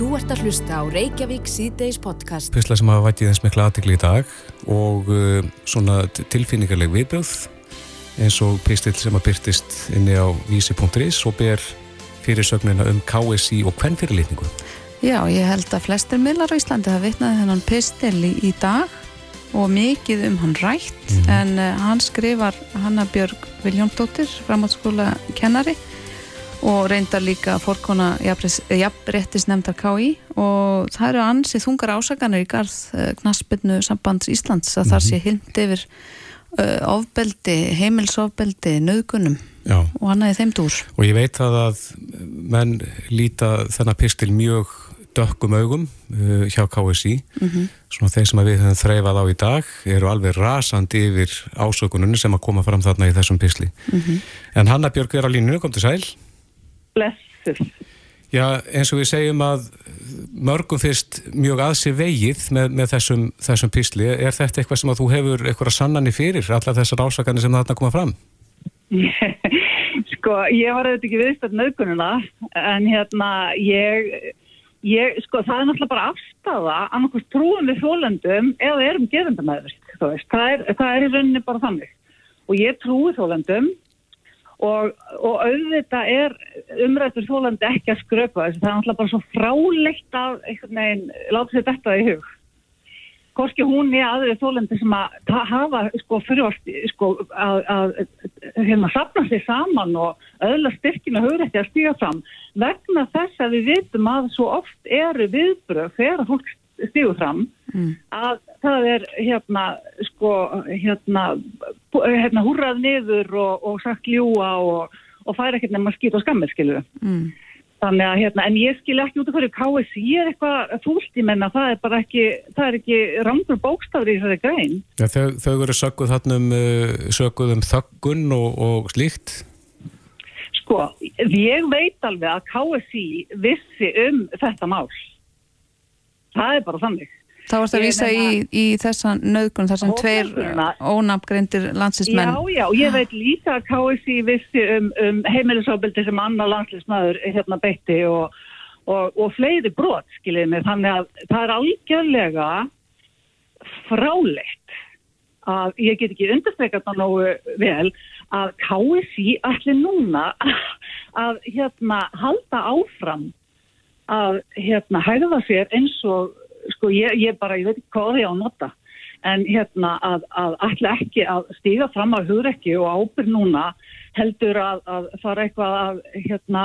Þú ert að hlusta á Reykjavík síðdeis podcast. Pistla sem hafa vætið eins mikla aðtikli í dag og uh, svona tilfinningarleg viðbröð eins og pistil sem að byrtist inni á vísi.is og ber fyrirsögnina um KSI og hvern fyrirlitningu. Já, ég held að flestir millar á Íslandi hafa vitnaði þennan pistil í, í dag og mikið um hann rætt mm -hmm. en uh, hann skrifar Hanna Björg Viljóndóttir, framhaldsskóla kennari og reyndar líka fórkona jafnrettis nefndar KI og það eru ansið þungar ásaganir í garð uh, Knaspinu sambands Íslands að mm -hmm. þar sé hind yfir uh, ofbeldi, heimilsofbeldi, nöðgunum Já. og hann aðeins þeim dúr. Og ég veit að að menn líta þennan pistil mjög dökkum augum uh, hjá KSI mm -hmm. svona þeir sem við höfum þreifað á í dag eru alveg rasandi yfir ásökununni sem að koma fram þarna í þessum pisli mm -hmm. en Hanna Björg er á línu, kom til sæl Blessur Já, eins og við segjum að mörgum fyrst mjög aðsi vegið með, með þessum, þessum pisli er þetta eitthvað sem að þú hefur eitthvað sannanir fyrir allar þessar ásakanir sem þarna koma fram? Sko, ég var auðvitað ekki viðstöld nöðgununa en hérna ég Ég, sko, það er náttúrulega bara afstafa annarkvæmst trúum við þólendum eða erum gerendamæður það, það er í rauninni bara þannig. Og ég trúi þólendum og, og auðvitað er umrættur þólandi ekki að skröpa það er náttúrulega bara svo frálegt að einhvern veginn láta sér þetta í hug. Korki hún er aðrið þólandi sem að hafa sko fyrirvart sko að, að hérna sapna sér saman og öðla styrkina ekki að stíga fram. Vegna þess að við vitum að svo oft eru viðbröð þegar fólk stígur fram mm. að það er hérna sko hérna, hérna húrrað niður og, og sagt ljúa og, og færa ekkert nefn að skýta og skammir skilu mm. Þannig að hérna, en ég skil ekki út af hverju KSI er eitthvað fúlt í menna, það er bara ekki, það er ekki rangur bókstafri í þessari grein. Ja, þau, þau eru sökuð þarna um, uh, sökuð um þöggun og, og slíkt? Sko, ég veit alveg að KSI vissi um þetta mál. Það er bara þannig. Þá varst að vísa í, í þessan nöðgun þar sem tveir ónafngreindir landslismenn. Já, já, ég veit líka að KSI vissi um, um heimilisofbildi sem annar landslismæður hérna beitti og, og, og fleiri brot, skiljið mig, þannig að það er algjörlega frálegt að ég get ekki understrekat það nógu vel að KSI allir núna að hérna halda áfram að hérna hægða sér eins og sko ég, ég bara, ég veit ekki hvað ég á að nota. En hérna að, að ætla ekki að stíga fram á hugrekki og ábyrg núna heldur að, að fara eitthvað að hérna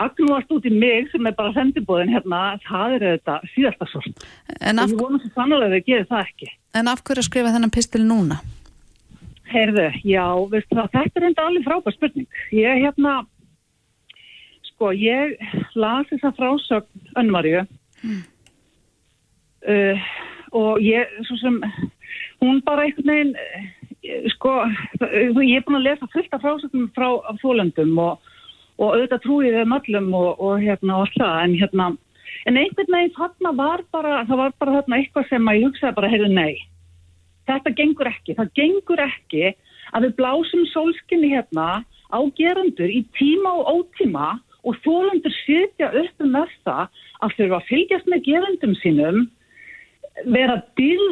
agnúast út í mig sem er bara sendibóðin hérna, það er þetta síðasta sort. Og ég vona svo sannlega að þau gerir það ekki. En af hverju að skrifa þennan pistil núna? Heyrðu, já, veist það, þetta er enda alveg frábær spurning. Ég hérna sko, ég las þessa frásögn önnvarju mm. Uh, og ég, svo sem, hún bara einhvern veginn, uh, sko, ég er búin að lesa fullt af frásöknum frá fólöndum og, og auðvitað trúið þeim öllum og, og hérna og alltaf, en hérna, en einhvern veginn þarna var bara, það var bara þarna eitthvað sem að ég hugsaði bara, heyrðu, nei, þetta gengur ekki, það gengur ekki að við blásum sólskinni hérna á gerandur í tíma og ótíma og fólöndur sitja upp um það að þurfa að fylgjast með gerandum sínum vera dýl,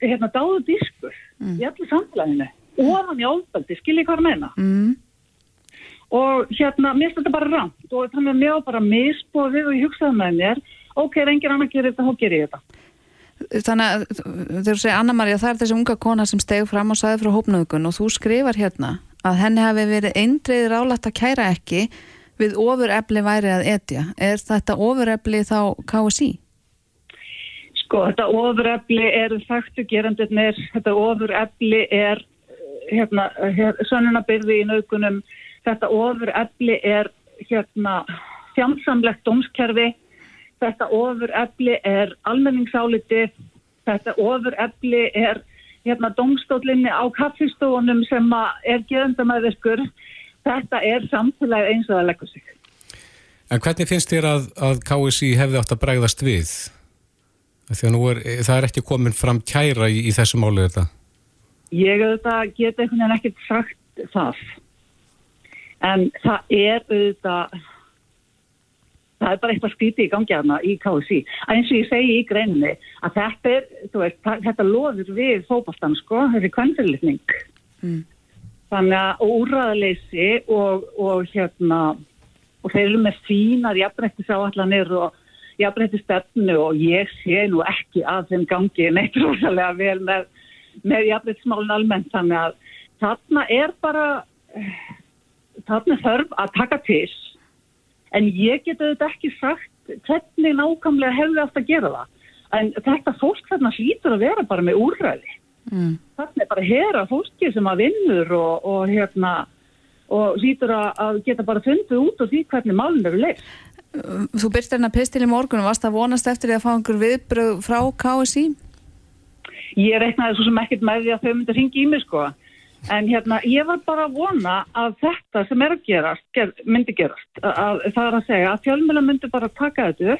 hérna dáðu diskur mm. í allir samfélaginu ofan í áfaldi, skiljið hvað að menna mm. og hérna mér finnst þetta bara rámt og þannig að mér á bara misbóðið og ég hugsaði með mér ok, ef engin annar gerir þetta, þá gerir ég þetta Þannig að þegar þú segir Anna-Maria, það er þessi unga kona sem steg fram og saði frá hópnöðgun og þú skrifar hérna að henni hafi verið eindreiðir álætt að kæra ekki við ofurefli væri að etja. Er þetta ofurefli þá KSI? Sko þetta ofurefli eru þaktugerandurnir, þetta ofurefli er hérna, hér, sönnunabyrði í naukunum, þetta ofurefli er hérna fjandsamlegt dómskerfi, þetta ofurefli er almenningsálitið, þetta ofurefli er hérna dómstólinni á kaffistónum sem er gerandamæðiskur, þetta er samfélagi eins og það leggur sig. En hvernig finnst þér að, að KSI hefði átt að bregðast við? Því að er, það er ekki komin fram kæra í, í þessu málu þetta? Ég auðvitað geta einhvern veginn ekkert sagt það. En það er auðvitað, það er bara eitthvað skrítið í gangi aðna í KSI. Eins og ég segi í greinni að þetta er, þú veist, þetta loður við fókbastan, sko, þessi kvennfyrirlitning. Mm. Þannig að úræðaleysi og, og hérna, og þeir eru með fínar jafnrættis áallanir og jafnrættis stefnu og ég sé nú ekki að þeim gangi neitt rosalega vel með, með jafnrættismálun almennt. Þannig að þarna er bara, þarna þarf að taka til en ég get auðvitað ekki sagt hvernig nákvæmlega hefði aftur að gera það. En þetta fólk þarna hlýtur að vera bara með úrræði. Mm. Þarna er bara að hera fólki sem að vinnur og, og hérna og hlýtur að geta bara fundið út og því hvernig málun eru leið. Þú byrst hérna pistil í morgunum, varst það vonast eftir því að fá einhver viðbröð frá KSI? Ég reiknaði svo sem ekkert með því að þau myndi ringi í mig sko. En hérna, ég var bara að vona að þetta sem er að gerast, ger, myndi gerast, að, að, það er að segja að fjölmjöla myndi bara taka þetta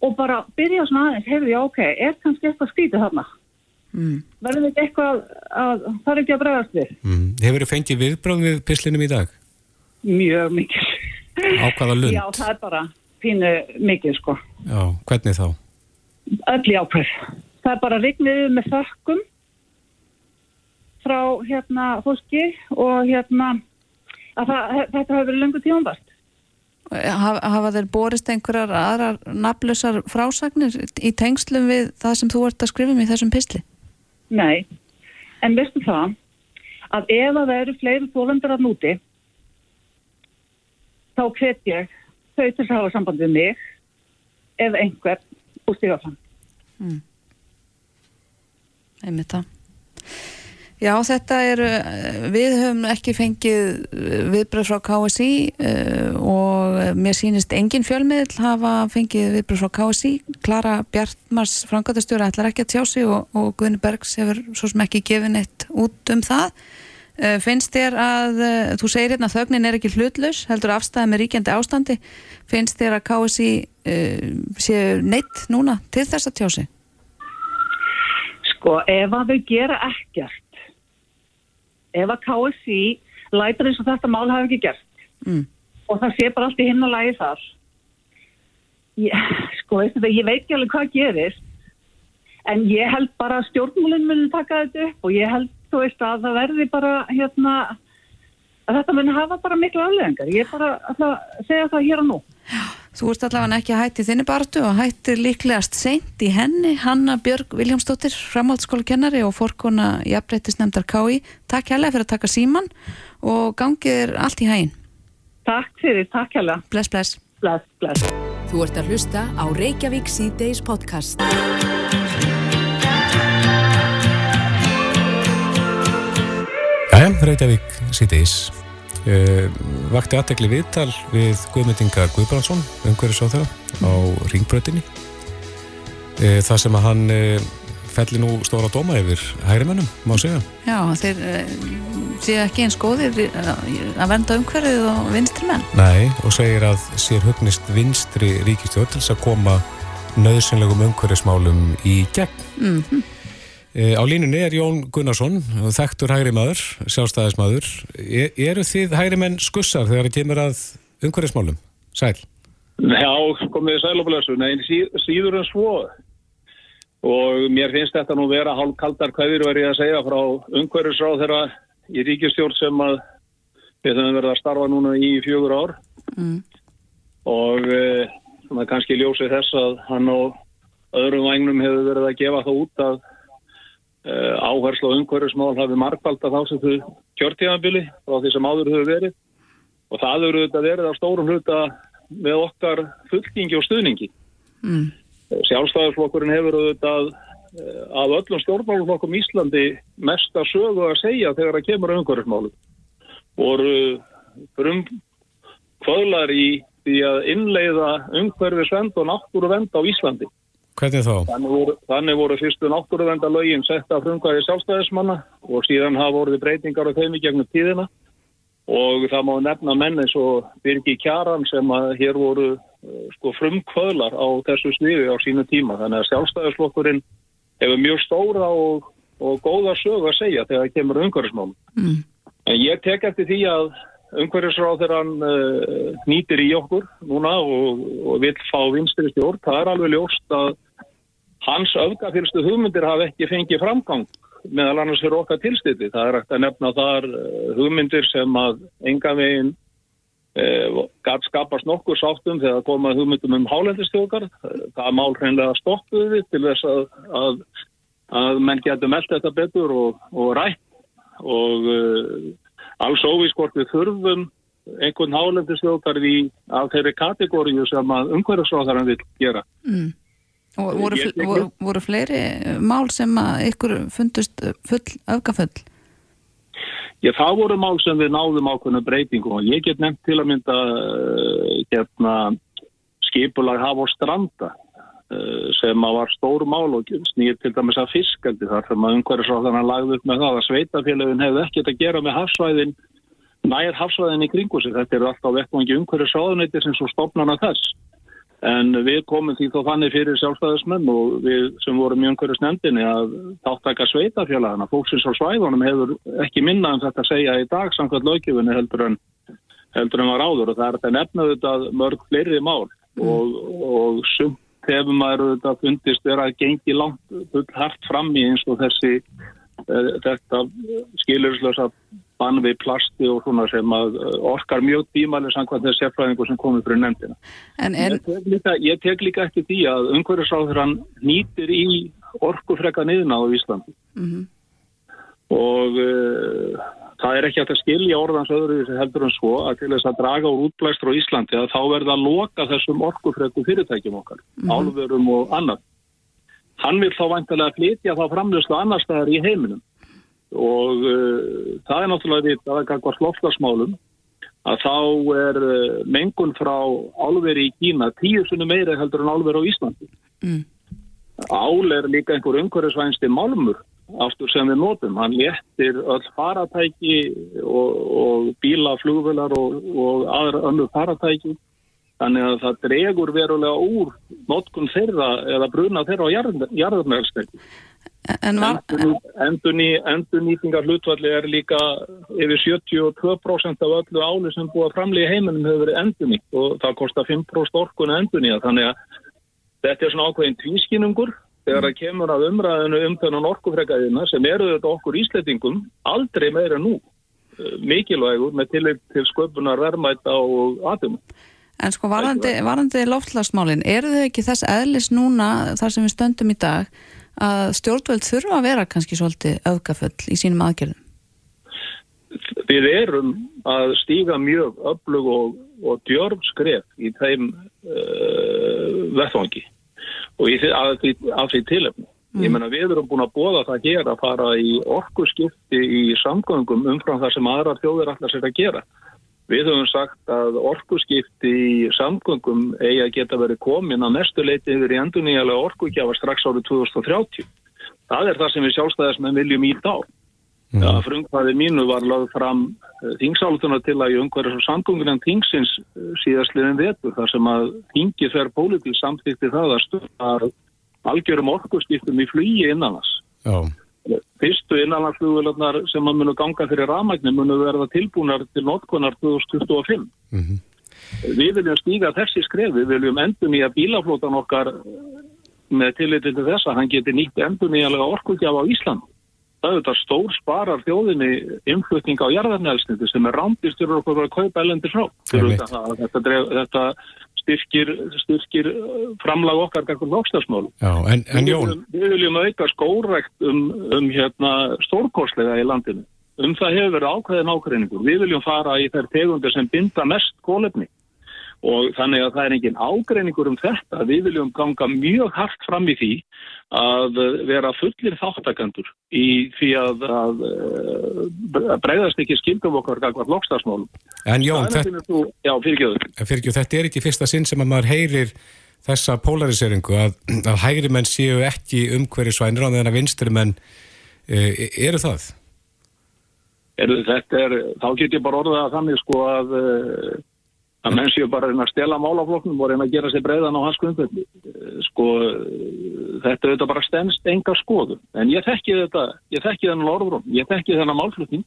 og bara byrja svona aðeins, heyrðu ég, ok, er kannski eitthvað skítið þarna? Mm. Verður þetta eitthvað að það er ekki að bregast við? Mm. Hefur þið fengið viðbráð við pislinum í dag? Mjög mikil. Á hvaða lund? Já, það er bara pínu mikil, sko. Já, hvernig þá? Öll í ákveð. Það er bara rignið með þökkum frá hérna fólki og hérna að það, þetta hafi verið lengur tímanbart. Hafa, hafa þeir borist einhverjar aðrar nafnlausar frásagnir í tengslum við það sem þú ert að skrifa um í þessum písli? Nei, en veistu það að ef að það eru fleiri þólendur að núti þá hvet ég þau til að hafa samband við mig eða einhver úr stígafan. Mm. Það. Já, þetta er, við höfum ekki fengið viðbröð frá KSI uh, og mér sýnist engin fjölmiðl hafa fengið viðbröð frá KSI. Klara Bjartmars frangatastjóra ætlar ekki að tjá sig og, og Gunni Bergs hefur svo sem ekki gefið neitt út um það. Finnst þér að, þú segir hérna þögnin er ekki hlutlaus, heldur afstæði með ríkjandi ástandi, finnst þér að KSI séu neitt núna til þess að tjá sig? Sko, ef að þau gera ekkert ef að KSI lætur eins og þetta mál hafi ekki gert mm. og það sé bara allt í hinn og lagi þar ég, sko, þetta, ég veit ekki alveg hvað gerist en ég held bara að stjórnmúlinn muni taka þetta upp og ég held þú veist að það verði bara hérna að þetta muni hafa bara miklu afleðingar ég er bara að segja það hér og nú. Já Þú ert allavega ekki hætti þinni bartu og hættir líklegast seint í henni Hanna Björg Viljámsdóttir, framhaldsskóla kennari og fórkona jafnbreytisnefndar KI. Takk hérlega fyrir að taka síman og gangið er allt í hægin. Takk fyrir, takk hérlega. Bless, bless. Bless, bless. Þú ert að hlusta á Reykjavík C-Days podcast. Jæja, Reykjavík C-Days. Uh, vakti aðtegli viðtal við Guðmyndinga Guðbrandsson umhverjus á þeirra á ringbröðinni eh, það sem að hann uh, felli nú stóra dóma yfir hægrimennum, má segja. Já, þeir séu ekki eins góðir að venda umhverfið og vinstri menn. Nei, og segir að sér hugnist vinstri ríkistjóð til að koma nöðsynlegum umhverfismálum í gegn. Mm -hmm. Eh, á línunni er Jón Gunnarsson, þekktur hægri maður, sjálfstæðismadur. Er, eru þið hægri menn skussar þegar það kemur að umhverfismálum? Sæl? Já, komið sæl og blössu. Nei, sí, síður en svo. Og mér finnst þetta nú vera hálf kaldar hvaðir verið að segja frá umhverfisráð þeirra í ríkistjórn sem að við höfum verið að starfa núna í fjögur ár. Mm. Og e, kannski ljósið þess að hann og öðrum vagnum hefur verið að gefa það út að áherslu og umhverjusmál hafi markvalt að þá sem þau kjörtíðanbili frá því sem áður höfðu verið. Og það eru þetta verið á stórum hluta með okkar fulltingi og stuðningi. Mm. sjálfstæðarflokkurinn hefur þetta uh, af öllum stjórnmáluflokkum Íslandi mesta sögu að segja þegar það kemur umhverjusmálu voru frum kvöðlar í því að innleiða umhverjusvend og náttúruvend á Íslandi Hvernig þá? Þannig voru, þannig voru fyrstu náttúruvendalögin sett af frumkvæði sjálfstæðismanna og síðan hafa voruð breytingar á þeim í gegnum tíðina og það má nefna menni svo Birgi Kjaran sem að hér voru uh, sko, frumkvöðlar á þessu sniði á sínu tíma. Þannig að sjálfstæðislokkurinn hefur mjög stóra og, og góða sög að segja þegar það kemur umhverfismálum. Mm. En ég tek eftir því að umhverfisráð þegar hann uh, nýtir í okkur núna og, og vil fá vinstri stjórn, það er alveg ljóst að hans öfgafylstu hugmyndir hafa ekki fengið framgang meðal annars fyrir okkar tilstiti. Það er hægt að nefna þar uh, hugmyndir sem að enga veginn uh, gæt skapast nokkur sáttum þegar komað hugmyndum um hálendistjókar. Það mál hreinlega stoppuði til þess að, að, að menn getur meldt þetta betur og, og rætt og uh, alls óvís hvort við þurfum einhvern hálendistjókar af þeirri kategóriu sem að umhverfisráðarann vil gera. Mm. Og voru, ég- voru, voru fleiri mál sem að ykkur fundust full, öfgafull? Já, það voru mál sem við náðum ákveðna breytingum og ég get nefnt til að mynda uh, hérna, skipulag hafa og stranda sem að var stór mál og snýr til dæmis að fiskandi þar sem að umhverfisráðana lagði upp með það að sveitafélagin hefði ekkert að gera með hafsvæðin nær hafsvæðin í kringu sig. Þetta eru alltaf vettvangi umhverfisráðunæti sem svo stopnana þess. En við komum því þó þannig fyrir sjálfstæðismenn og við sem vorum í umhverfisnefndinni að þáttaka sveitafélagana, fólksins á svæðunum hefur ekki minna en þetta að segja í dag samkvæmt lögjöfunni heldur en, heldur en var áður. Og það er þetta nefnaðu þetta mörg fleiri mál og, og sumt hefur maður þetta fundist vera að gengi langt full hart fram í eins og þessi uh, þetta skilurslösa bann við plasti og svona sem að eh, orkar mjög tímæli samkvæmt þessi sérfræðingu sem komið fyrir nefndina. En er, Ég tek líka, ég tek líka ekki því að umhverfisráður hann nýtir í orkufreka niðna á Íslandi Mhm. og uh, það er ekki að skilja orðans öðru þessi heldur en svo að til þess að draga úr útblæstur á Íslandi að þá verða að loka þessum orkufreku fyrirtækjum okkar, álverum og annað. Hann vil þá vantilega flytja þá framlöslu annar staðar í heiminum og uh, það er náttúrulega við að það var slofslagsmálum að þá er uh, mengun frá álveri í Kína tíu sunni meira heldur en álveri á Íslandi. mm, Ál er líka einhver umhverfisvænsti málmur aftur sem við notum. Hann léttir öll faratæki og, og bíla, flugvelar og, og aðra önnur faratæki. Þannig að það dregur verulega úr notkun þeirra eða bruna þeirra á jarðarmeðalstekki. En var, Endur nýtingar hlutvalli er líka yfir 72% af öllu áli sem búið að framlega heiminum hefur verið endur nýtt og það kostar 5% orkun að endur nýja. Þannig að þetta er svona ákveðin tvískinungur þegar það kemur að umræðinu um þennan orkufrekaðina sem eru þetta okkur íslendingum aldrei meira nú eh, mikilvægur með tillit til sköpunar verðmæta og aðum. en sko varandi, varandi loftlagsmálin, eru þau ekki þess eðlis núna þar sem við stöndum í dag að stjórnvöld þurfa að vera kannski svolítið öfgafull í sínum aðgerðum? Við erum að stíga mjög öflug og, og djörf skref í þeim uh, vettvangi og í, því- af, því, því tilefni. Ég menna við erum búin að bóða það hér að fara í orkuskipti í samgöngum umfram það sem aðrar þjóðir allar sér að gera. Við höfum sagt að orkuskipti í samgöngum eigi að geta verið komin að mestu leiti yfir í endurnýjalega orkugjafa strax árið 2030. Það er það sem við sjálfstæðismenn viljum ít á. Mhm. Ja, frumkvæði mínu var lögð fram þingsálutunar til að í umhverjus og samgöngunan þingsins eh, síðastliðin vetur þar sem að þingi fer pólitík samþýtti það að stöða algjörum orkuskiptum í flugi innanlands. Já, Fyrstu innanlandsflugvelarnar sem að munu ganga fyrir rafmækni munu verða tilbúnar til notkunar 2025. Mhm. Við viljum stíga þessi skref, við viljum endur nýja bílaflótan okkar með tilliti til þess að hann geti nýtt endur nýjalega orkugjafa á Ísland. Það er þetta stór sparar þjóðinni innflutning á jarðarnælsniti sem er fyrir okkur að kaupa elendi frá. Þetta, þetta, þetta styrkir, styrkir uh, framlag okkar kakkur lókstasmál. já, en, en Við Jón, viljum- Við viljum auka skórækt um, um hérna, stórkostlega í landinu. Um það hefur verið ákveðin ákveðningur. Við viljum fara í þær tegundir sem binda mest kólefni. Og þannig að það er engin ágreiningur um þetta. Við viljum ganga mjög hart fram í því að eh, vera fullir þáttakandur í því að, að, að bregðast ekki skildum okkar gagvað lokstafsmálum. en Jón þetta, Já, fyrirgjöður. fyrir, þetta er ekki fyrsta sinn sem að maður heyrir þessa polariseringu að, að hægri menn séu ekki umhverjusvænir á að vinstri menn e, eru það? Er, þetta er, þá get ég bara orðað að þannig sko að, uh, að menn séu bara að stela málafloknum og reyna að gera sér breiðan á hans grundvelli. Uh, sko, þetta er þetta bara stennst enga skoðum. En ég þekki þetta, ég þekki þennan orðrum, ég þekki þennan málflutning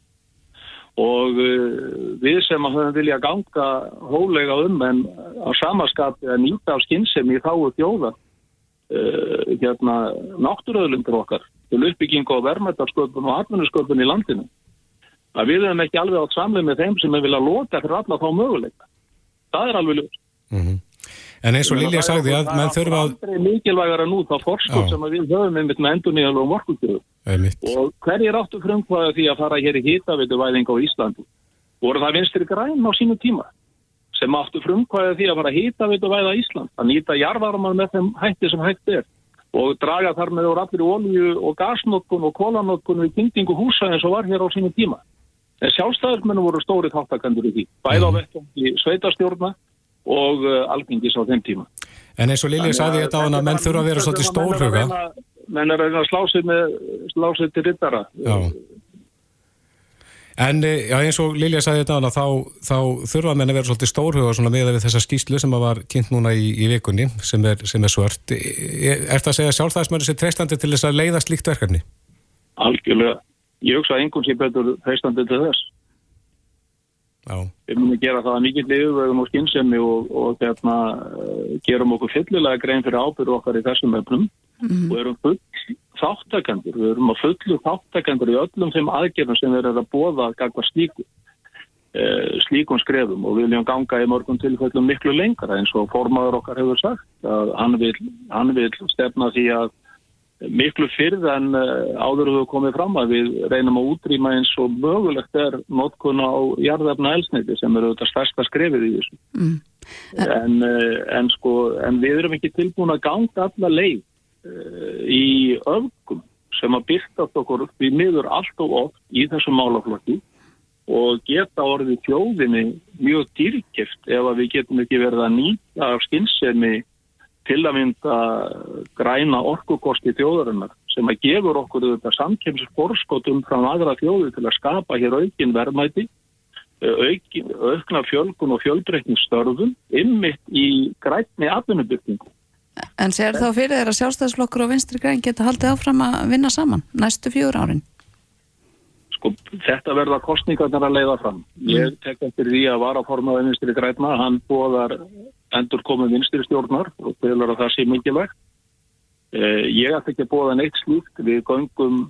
og uh, við sem að höfum vilja ganga hólega um en á samaskapi að nýta af skinnsemi í þáu þjóða uh, hérna náttúröðlundur okkar til uppbyggingu og verðmættarsköpun og atvinnusköpun í landinu að við hefum ekki alveg átt samlega með þeim sem er vilja lota fyrir alla þá möguleika það er alveg ljós Mm -hmm. En eins og Lilja sagði að menn þurfa að... Það er mikilvægara nú þá forskot sem við höfum einmitt með endur nýjan og hverjir áttu frumkvæða því að fara hér í hitavitu væðing á Íslandi? Voru það vinstri græn á sínu tíma? Sem áttu frumkvæða því að fara hitavitu væða Ísland? Að nýta jarðvarmar með þeim hætti sem hætti er. Og draga þar með úr allir olju og gasnotkun og kólanótkun og kynningu húsa eins og var hér á sínu tíma. En sjálfstæðismennu voru stóri þáttakandur í því. Bæða á vettum sveitastjórna og uh, algengis á þeim tíma. En eins og Lilja sagði þetta á hann að menn þurfa að vera svolítið stórhuga. Menn er að reyna að slá sig með slá sig til rittara. En já, eins og Lilja sagði þetta á hann að þá, þá þurfa menn að vera svolítið stórhuga með við þessa skýslu sem var kynnt núna í, í vikunni sem er, sem er svört. Er, er þetta að segja sjálfstæðismönu sér treystandi til þess að leiða slíkt verkefni? Algjörlega. Ég hugsa að einhvern sé betur treystandi til þess. Já. Við munum gera það að mikið liðvögum og skynsemi og, og hérna, gerum okkur fyllilega grein fyrir ábyrðu okkar í þessum öfnum mm. og erum full þáttakendur. Við erum að fullu þáttakendur í öllum þeim aðgerðum sem við erum að bóða gagvar slíku, eh, slíkum skrefum og við viljum ganga í mörgum tilfellum miklu lengra eins og formaður okkar hefur sagt að hann vil, hann vil stefna því að miklu fyrð en uh, áður hefur komið fram að við reynum að útrýma eins og mögulegt er notkuna á jarðefna elsniti sem eru þetta stærsta skrefið í þessu. Mm. En, uh, en, sko, en við erum ekki tilbúin að ganga alla leið uh, í öfgum sem að byrtast okkur í miður allt og oft í þessum málaflokki og geta orðið fjóðinni mjög dýrkift ef að við getum ekki verið að nýta af skynsemi til að mynda græna orkukosti þjóðarinnar sem að gefur okkur þetta samkemsforskotum frá aðra þjóðu til að skapa hér aukin verðmæti, aukin, aukna fjölgun og fjöldreikning störfum ymmit í grætni atvinnubyrtingu. En sér þá fyrir þeirra sjálfstæðisflokkur og vinstri græn geta haldið áfram að vinna saman næstu fjór árin? Sko þetta verða kostningarnar að leiða fram. Ég tek eftir því að varaformaði vinstri græna, hann bóðar endur komið vinstri stjórnar og þegar það sé mikilvægt. Eh, ég ætti ekki að bóða neitt slíkt, við göngum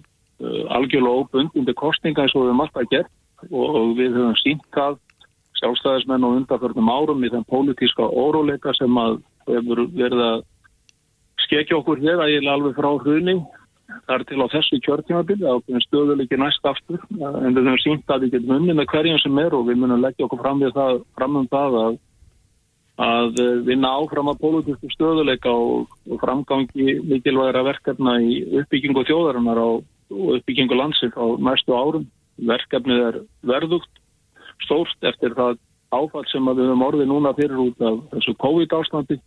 uh, algjörlega óbund undir kostninga eins og við höfum alltaf gert og við höfum sínkað sjálfstæðismenn og undarförnum árum í þenn pólitíska óróleika sem að hefur verið að skekja okkur hér að ég er alveg frá hruni. Þar til á þessu kjörtímabili að stöðuleiki næst aftur. En við höfum sínt að við getum unni með hverjum sem er og við munum leggja okkur fram, það, fram um það að að vinna áfram að pólitísku stöðuleika og, og framgangi mikilvægra verkefna í uppbyggingu þjóðarinnar og uppbyggingu landsins á næstu árum. Verkefnið er verðugt, stórst eftir það áfall sem við höfum orðið núna fyrir út af þessu COVID-ástandi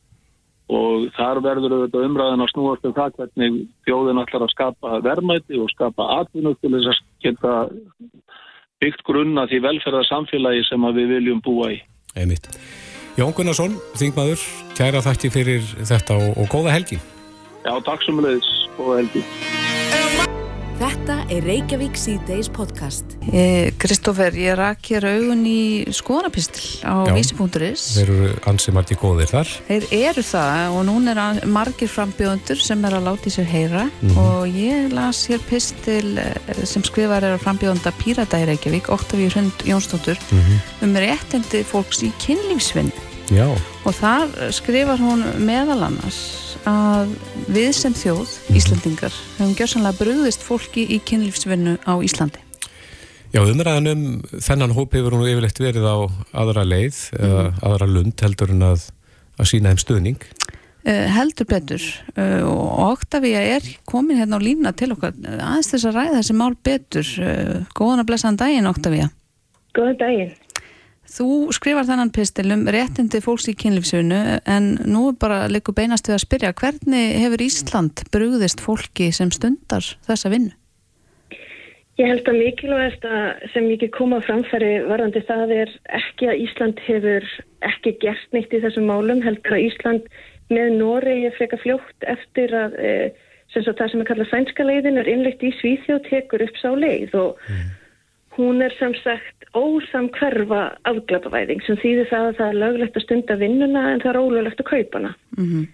og þar verður auðvitað umræðin að snúast um það hvernig þjóðin ætlar að skapa verðmæti og skapa atvinnu til þess að geta byggt grunna því velferðarsamfélagi sem við viljum búa í. Einmitt. Jón Gunnarsson, þingmaður, kæra þætti fyrir þetta og, og góða helgi. Já, takk sem leiðis, góða helgi. Þetta er Reykjavík C-Days podcast. Kristófer, ég rak hér augun í skoðanapistil á vísi.is. Þeir eru ansið margir góðir þar. Þeir eru það og núna er margir frambjóðundur sem er að láta í sér heyra mm -hmm. og ég las hér pistil sem skrifar er að frambjóðunda Pírata í Reykjavík, Óttavíur Hund Jónsdóttur, mm -hmm. um réttindi fólks í kynlífsvinn. Já. Og þar skrifar hún meðal annars að við sem þjóð, Íslandingar, hefum gjörsanlega bröðist fólki í kynlífsvinnu á Íslandi. Já, umræðan um þennan hóp hefur nú yfirlegt verið á aðra leið mm. eða aðra lund heldur en að, að sína þeim stöðning. Uh, heldur betur uh, og Octavia er komin hérna á lína til okkar aðeins þess að ræða þessi mál betur. Uh, góðan að blessa hann daginn, Octavia. Góðan daginn. Þú skrifar þennan pistil um réttindi fólks í kynlífsunu en nú er bara líka beinast við að spyrja hvernig hefur Ísland brúðist fólki sem stundar þessa vinnu? Ég held að mikilvægast að sem ekki koma framfæri varðandi það er ekki að Ísland hefur ekki gert neitt í þessum málum, heldur að Ísland með Nóri er freka fljótt eftir að sem það sem er kallað sænska leiðin er innlegt í Svíþjóð tekur upp sá leið og mm hún er sem sagt ósamkverfa afglapavæðing sem þýðir það að það er löglegt að stunda vinnuna en það er ólöglegt að kaupa hana. Mm -hmm.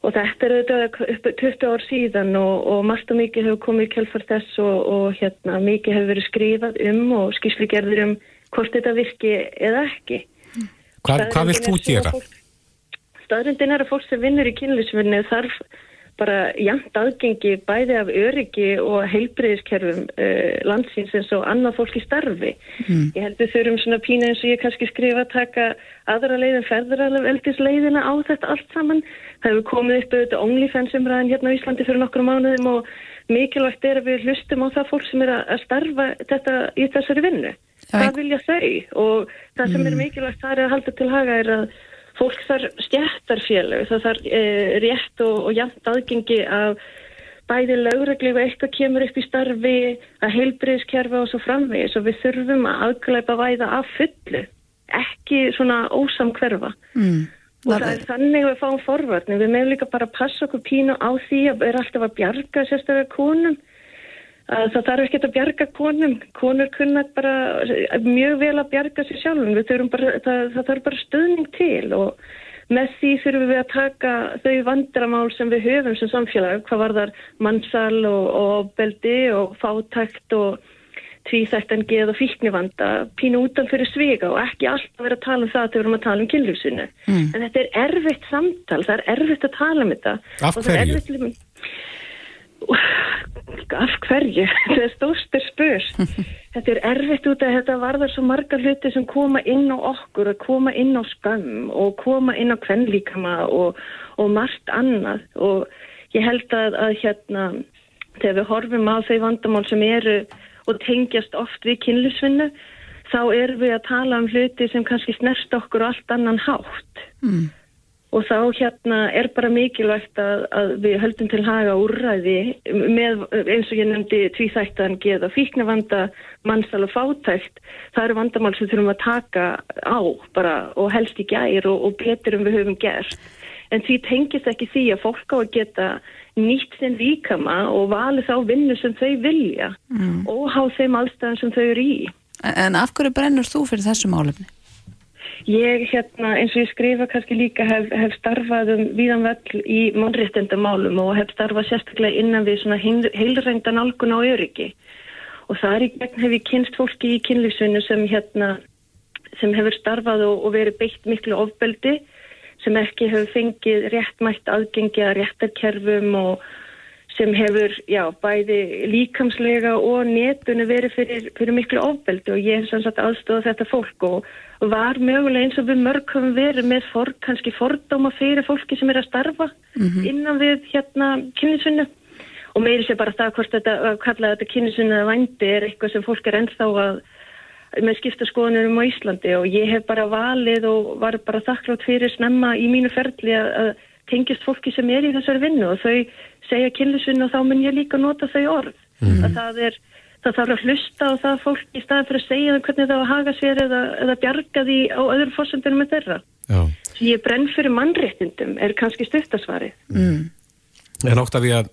Og þetta er auðvitað upp 20 ár síðan og, og margt og mikið hefur komið í kjálfar þess og, og hérna, mikið hefur verið skrifað um og skýrslugerður um hvort þetta virki eða ekki. Hvað, hvað vilt þú gera? Staðrindin er að fólk sem vinnur í kynlisvinni þarf bara jæmt aðgengi bæði af öryggi og heilbreyðiskerfum uh, landsins eins og annað fólk í starfi. Mm. Ég held við þurfum svona pína eins og ég kannski skrifa að taka aðra leiðin ferðarveldisleiðina á þetta allt saman. Það hefur komið upp auðvitað OnlyFans-umræðin hérna á Íslandi fyrir nokkru mánuðum og mikilvægt er að við hlustum á það fólk sem er að starfa þetta í þessari vinnu. Það vilja þau og það sem er mm. mikilvægt það er að halda til haga er að fólk þar stjættarfélög, það þarf e, rétt og, og jæmt aðgengi af bæði lögregli og eitthvað kemur upp í starfi, að heilbriðskerfa og svo framvegis og við þurfum að aðglæpa væða af fullu, ekki svona ósamkverfa. Mm. Og það er þannig að við fáum forvarni, við meðum líka bara að passa okkur pínu á því að við erum alltaf að bjarga sérstaklega konum að það þarf ekki að bjarga konum konur kunna bara mjög vel að bjarga sér sjálfum bara, það, það þarf bara stöðning til og með því þurfum við að taka þau vandramál sem við höfum sem samfélag, hvað var þar mannsal og, og beldi og fátækt og tvíþættan geð og fíknivanda pínu útan fyrir svega og ekki alltaf vera að tala um það þegar við erum að tala um kynlífsinu mm. en þetta er erfitt samtal, það er erfitt að tala um þetta Af hverju? Af hverju, þetta er stórstur spurs þetta er erfitt út að þetta varðar svo marga hluti sem koma inn á okkur og koma inn á skam og koma inn á kvennlíkama og, og margt annað. Og ég held að, að hérna þegar við horfum á þau vandamál sem eru og tengjast oft við kynlusvinnu þá erum við að tala um hluti sem kannski snerst okkur og allt annan hátt. Mm og þá hérna er bara mikilvægt að, að við höldum til haga úrræði með eins og ég nefndi tvíþættan geða fíknavanda, mannsal og fátækt. Það eru vandamál sem þurfum að taka á bara og helst í gær og, og betur um við höfum gert. En því tengist ekki því að fólk á að geta nýtt sinn ríkama og valið þá vinnu sem þau vilja mm. og há þeim allstæðan sem þau eru í. En af hverju brennur þú fyrir þessu málefni? Ég hérna eins og ég skrifa kannski líka hef, hef starfað um víðan völl í mannréttendamálum og hef starfað sérstaklega innan við svona heilrændan algun á öryggi. Og þar í gegn hef ég kynst fólki í kynlífsvinnu sem hérna sem hefur starfað og, og verið beitt miklu ofbeldi sem ekki hefur fengið réttmætt aðgengi að réttarkerfum og sem hefur, já, bæði líkamslega og netunni verið fyrir, fyrir miklu ofbeldi og ég hef sannsagt aðstofað þetta fólk og var mögulega eins og við mörg höfum verið með for, kannski fordóma fyrir fólki sem er að starfa mm -hmm. innan við hérna kynnisunnu og meiri sé bara það hvort þetta, að kalla þetta kynnisunnu eða vændi er eitthvað sem fólk er ennþá að með skipta skoðunum á Íslandi og ég hef bara valið og var bara þakklátt fyrir snemma í mínu ferli að, að tengist fólki sem er í þessari vinnu og þau segja kynlisunni og þá mun ég líka nota þau orð. Mm -hmm. að það, er, það þarf að hlusta á það fólk í staðan fyrir að segja hvernig það á að haga sér eða, eða bjarga því á öðru fórsöndunum með þeirra. Já. Ég brenn fyrir mannréttindum er kannski stöttasvarið. Mm. En ótt af því að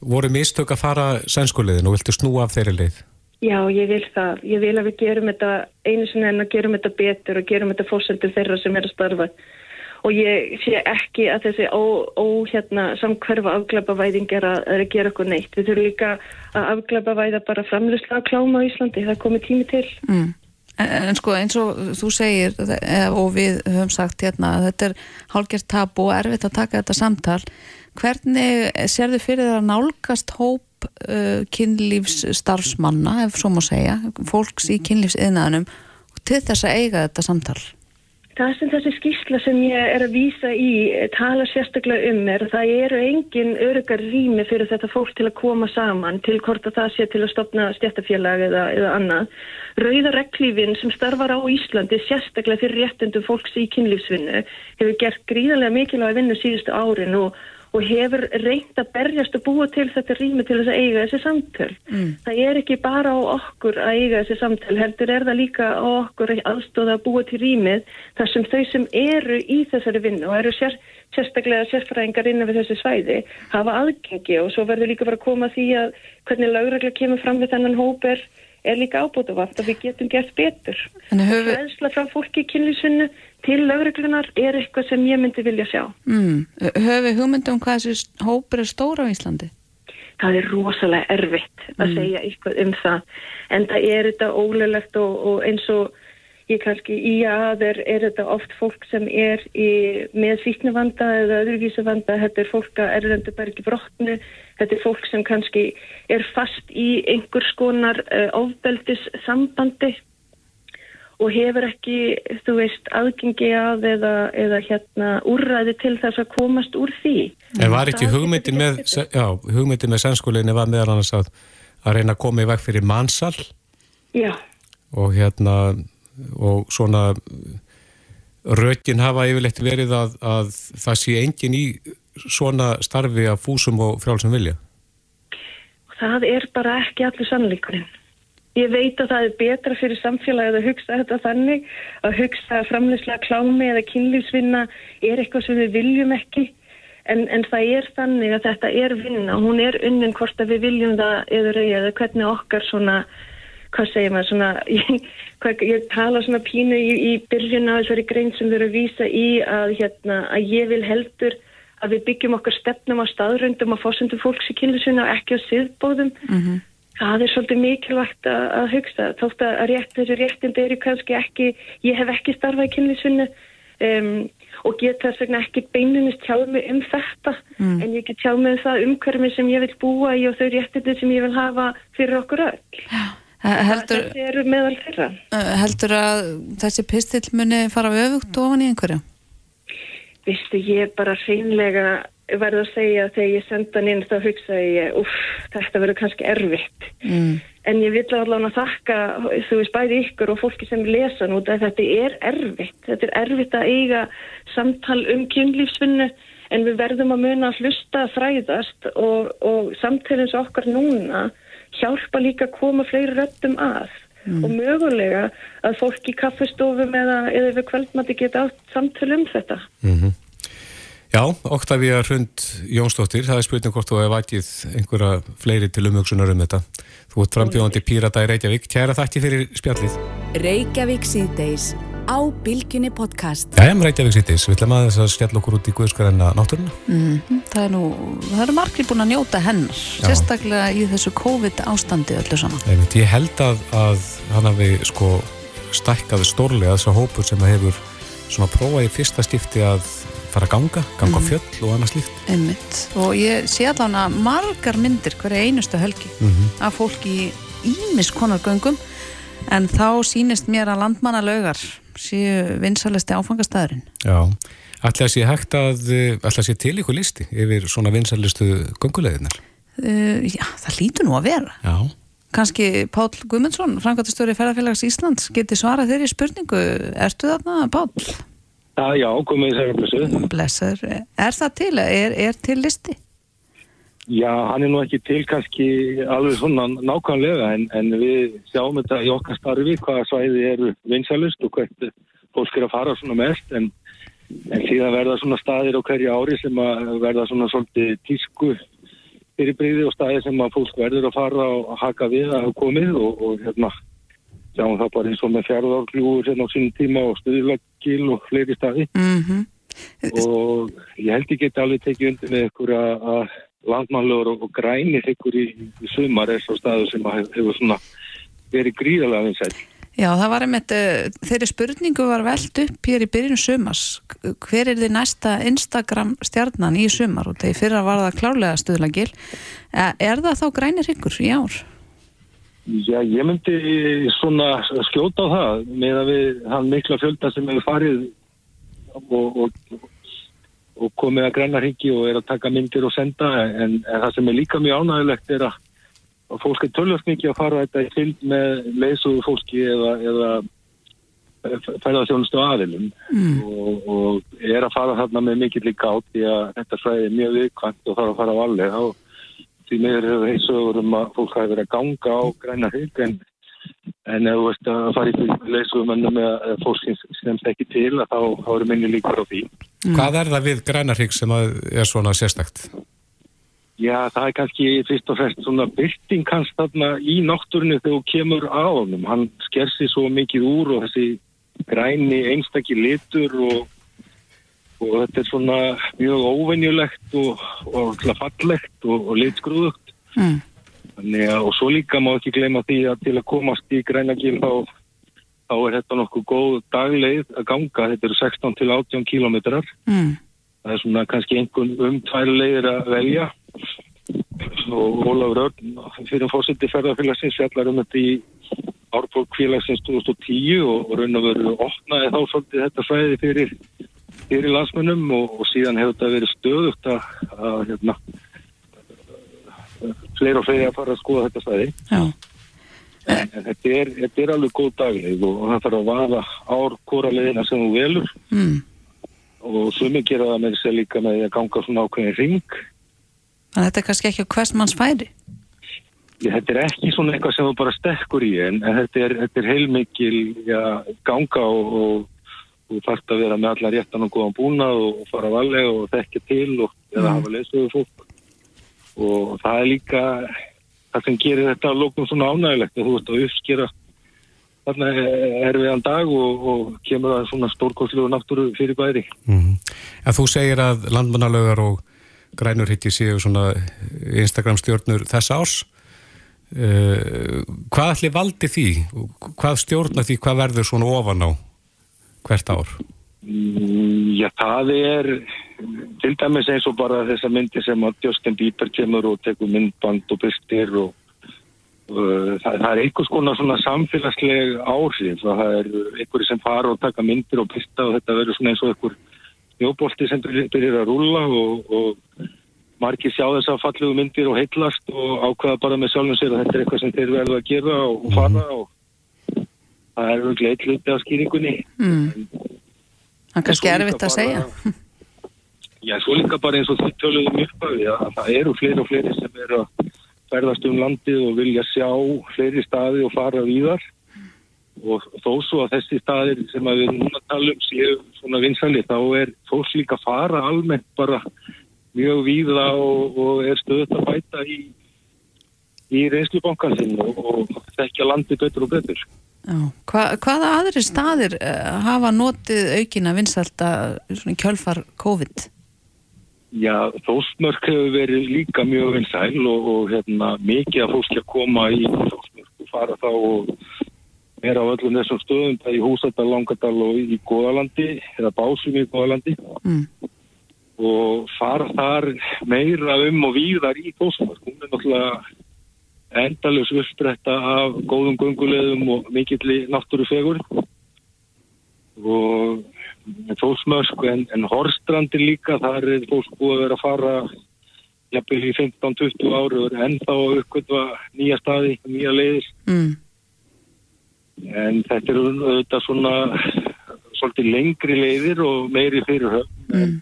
voru mistök að fara sænskulegin og viltu snúa af þeirri leið? Já, ég vil það. Ég vil að við gerum þetta einu sinni en að gerum þetta betur og gerum þetta fórsöndur þeirra sem er að starfa og ég sé ekki að þessi ó, ó hérna, samkverfa afglapavæðing er að, er að gera okkur neitt. Við þurfum líka að afglapavæða bara framlýslega kláma á Íslandi, það komið tími til. Mm. En, en sko eins og þú segir og við höfum sagt hérna að þetta er hálgjert tabu og erfitt að taka þetta samtal. Hvernig sér þið fyrir það að nálgast hóp uh, kynlífsstarfsmanna, ef svo má segja, fólks í kynlífsiðnaðanum til þess að eiga þetta samtal? Það sem þessi skísla sem ég er að vísa í tala sérstaklega um er að það eru engin örugar rými fyrir þetta fólk til að koma saman til hvort að það sé til að stopna stjættafélag eða, eða annað. Rauðareklífin sem starfar á Íslandi sérstaklega fyrir réttundum fólks í kynlífsvinnu hefur gert gríðarlega mikilvæg vinnu síðustu árin og og hefur reynd að berjast og búa til þetta rými til þess að eiga þessi samtöl. Mm. Það er ekki bara á okkur að eiga þessi samtöl, heldur er það líka á okkur að aðstóða að búa til rýmið þar sem þau sem eru í þessari vinnu og eru sér, sérstaklega sérfræðingar innan við þessi svæði hafa aðgengi og svo verður líka bara að koma því að hvernig lauragla kemur fram við þennan hóper er líka ábútuvart og við getum gert betur. Höfu... Hræðsla frá fólki í kynlísunnu til lögreglunar er eitthvað sem ég myndi vilja sjá. Mm. Höfu hugmyndum hvað þessi hópur er stóra á Íslandi? Það er rosalega erfitt að mm. segja eitthvað um það en það er þetta ólulegt og, og eins og ég kannski í aður er þetta oft fólk sem er í, með fítnuvanda eða öðruvísuvanda, þetta er fólk að bara ekki brotnu, þetta er fólk sem kannski er fast í einhvers konar uh, ofbeldis sambandi og hefur ekki, þú veist, aðgengi að eða, eða hérna úrræði til þess að komast úr því. En var ekki hugmyndin með, já, hugmyndin með sannskólinni var meðal annars að, að reyna að koma í veg fyrir mannsal? Já. Og hérna og svona rökin hafa yfirleitt verið að, að það sé engin í svona starfi að fúsum og frjálsum vilja? Það er bara ekki allir sannleikurinn. Ég veit að það er betra fyrir samfélagið að hugsa þetta þannig, að hugsa framleyslega klámi eða kynlífsvinna er eitthvað sem við viljum ekki, en, en það er þannig að þetta er vinna, hún er unnin hvort að við viljum það reyja, eða hvernig okkar svona hvað segir maður svona, ég, hvað, ég tala svona pínu í, í byrjun á þessari grein sem við erum að vísa í að, hérna, að ég vil heldur að við byggjum okkar stefnum á staðröndum og fórsöndu fólks í kynlusuna og ekki á siðbóðum. Mm -hmm. Það er svolítið mikilvægt að, að hugsa. Þótt að rétt, þessi réttind eru kannski ekki, ég hef ekki starfað í kynlusuna um, og get þess vegna ekki beinunist tjáð mig um þetta mm. en ég get tjáð mig um það umhverfið sem ég vil búa í og þau réttindi sem ég vil hafa fyrir okkur öll. Heldur, þetta eru meðal þeirra. Heldur að þessi pistill muni fara öfugt ofan í einhverju? Vistu, ég bara hreinlega verði að segja að þegar ég senda hann inn þá hugsaði ég, uff, þetta verður kannski erfitt. Mm. En ég vil allavega þakka, þú veist, bæði ykkur og fólki sem lesa nút að þetta er erfitt. Þetta er erfitt að eiga samtal um kynlífsvinnu en við verðum að muna að hlusta fræðast og, og samtalins okkar núna hjálpa líka að koma fleiri röttum að mm. og mögulega að fólk í kaffestofum eða, eða við kvöldmatti geta átt samtölu um þetta. Mm -hmm. Já, Oktavía Hrund Jónsdóttir, það er spurning hvort þú hefði vætið einhverja fleiri til umhugsunar um þetta. Þú ert frambjóðandi Pírata í Reykjavík. Kæra þakki fyrir spjallið. Reykjavík síðdeis á Bilginni podcast. Já, ég Reykjavík síðdeis. Við ætlum að þess að skella okkur út í Guðskarina náttúruna. Mm -hmm. Það er nú, það eru margir búin að njóta hennar, Já. sérstaklega í þessu COVID ástandi öllu saman. Einmitt, ég held að, að hann hafi sko stækkaði stórlega þess að hópur sem hefur svona prófað í fyrsta stifti að fara að ganga, ganga mm. fjöll og annað slíkt. Einmitt, og ég sé allavega margar myndir hverja einustu helgi mm -hmm. af fólki í ímiskonargöngum en þá sínist mér að landmannalaugar séu vinsalesti áfangastæðurinn. Já, ætla að sé hægt að, ætla að sé til ykkur listi yfir svona vinsalistu gunguleginar? Uh, já, það lítur nú að vera. Já. Kanski Pál Gumundsson, Frankvæmtastöri Ferðarfélags Íslands, geti svarað þeirri spurningu. Ertu þarna, Pál? Já, já, komið þeirra blessuð. Blessuð. Er það til? Er, er til listi? Já, hann er nú ekki til kannski alveg svona nákvæmlega en, en við sjáum þetta í okkar starfi hvaða svæði eru vinsalust og hvert fólk er að fara svona mest en, en síðan verða svona staðir á hverju ári sem að verða svona svolítið tísku fyrirbríði og staðir sem að fólk verður að fara og haka við að hafa komið og, og hérna sjáum það bara eins og með fjárðarkljúur hérna á sínum tíma og stuðlagkil og fleiri staði mm -hmm. og ég held ekki að alveg tekið undir með ykkur að landmannlegur og, og grænir ykkur í, í sumar er svo staðu sem hefur svona verið gríðalega vinsætt. Já, það var einmitt, uh, þeirri spurningu var veld upp hér í byrjun sumars. Hver er þið næsta Instagram stjarnan í sumar? Og þegar fyrra var það klárlega stuðlagil. Eh, er það þá grænir ykkur í ár? Já, ég myndi svona skjóta á það með að við hann mikla fjölda sem hefur farið og, og og komið að græna hringi og er að taka myndir og senda en, en það sem er líka mjög ánægilegt er að, að fólk er tölvöld mikið að fara þetta í fylg með leysuðu fólki eða, eða færðarþjónustu aðilum mm. og, og er að fara þarna með mikill líka átt því að þetta svæði er mjög viðkvæmt og þarf að fara á alveg og því meður hefur heilsuður um að fólk hafi verið að ganga á græna hring en en ef þú veist að fara í leysum ennum með fólk sem ekki til að þá, þá eru minni líkur á því mm. Hvað er það við grænarhygg sem er svona sérstakt? Já, það er kannski fyrst og fremst svona byrting hans þarna í náttúrinu þegar þú kemur á honum. Hann sker sig svo mikið úr og þessi græni einstakki litur og, og þetta er svona mjög óvenjulegt og, og fallegt og, og litsgrúðugt. Mm. Að, og svo líka má ekki gleyma því að til að komast í grænagil þá, þá er þetta nokkuð góð dagleið að ganga. Þetta eru 16 til 18 kílometrar. Mm. Það er svona kannski einhvern um tvær leiðir að velja og Ólafur Örn fyrir fórsiti ferðarfélagsins fjallar um þetta í Árborg félagsins 2010 og raun og veru opnaði þá svolítið þetta svæði fyrir, fyrir landsmennum og, og síðan hefur þetta verið stöðugt að, að hérna, fleira og fleiri að fara að skoða þetta svæði en, en þetta, er, þetta er alveg góð dagleg og það þarf að vaða ár hvora leðina sem þú velur mm. og sumi gera það með að líka með að ganga svona ákveðin ring Þannig að þetta er kannski ekki hvers manns færi? Já, þetta er ekki svona eitthvað sem þú bara stekkur í en þetta er, er heilmikil já, ganga og, og, og þarf að vera með alla réttan og góðan búna og, og fara valega og þekkja til og eða mm. hafa lesuðu fólk og það er líka það sem gerir þetta að lókum svona ánægilegt þú ert að uppskera þarna er við an dag og kemur það svona stórkoslu og náttúru fyrir bæri. Mm -hmm. En þú segir að landmannalögar og grænur hitti séu svona Instagram stjórnur þess árs uh, hvað ætli valdi því? Hvað stjórnar því hvað verður svona ofan á hvert ár? Já, það er til dæmis eins og bara þessa myndi sem að Justin Bieber kemur og tekur myndband og bystir og uh, það, það er einhvers konar svona samfélagsleg áhrif það er einhverju sem fara og taka myndir og bysta og þetta verður svona eins og einhver snjóbolti sem byrjir að rúla og, og margir sjá þess að falluðu myndir og heitlast og ákvaða bara með sjálfum sér að þetta er eitthvað sem þeir verðu að gera og, og fara mhm. og það er verið eitt hluti af skýringunni mm. Það er kannski erfitt að segja Já, svo líka bara eins og því töluðum upphafi að það eru fleiri og fleiri sem eru að ferðast um landið og vilja sjá fleiri staði og fara víðar og þó svo að þessi staðir sem við núna talum séu svona vinsali þá er fólk líka að fara almennt bara mjög víða og, og er stöðut að bæta í, í reynslubankansinn og, og þekkja landi betur og betur. Hva, hvaða aðri staðir uh, hafa notið aukina vinsalda kjölfar COVID? Já, þósmörk hefur verið líka mjög vinsæl og, og hérna, mikið að fólk að koma í þósmörk og fara þá og er á öllum þessum stöðum, það er í Húsadal, Langadal og í Góðalandi, eða Básum í Góðalandi mm. og fara þar meira um og víðar í Þósmörk. Hún er náttúrulega endalus uppbretta af góðum gungulegum og mikilli náttúrufegur og Þósmörk en, en Horstrandir líka, þar er fólk búið að vera að fara jafnvel í 15-20 áru og er ennþá að uppgötva nýja staði, nýja leiðis. Mm en þetta eru auðvitað svona svolítið lengri leiðir og meiri fyrirhöfn mm.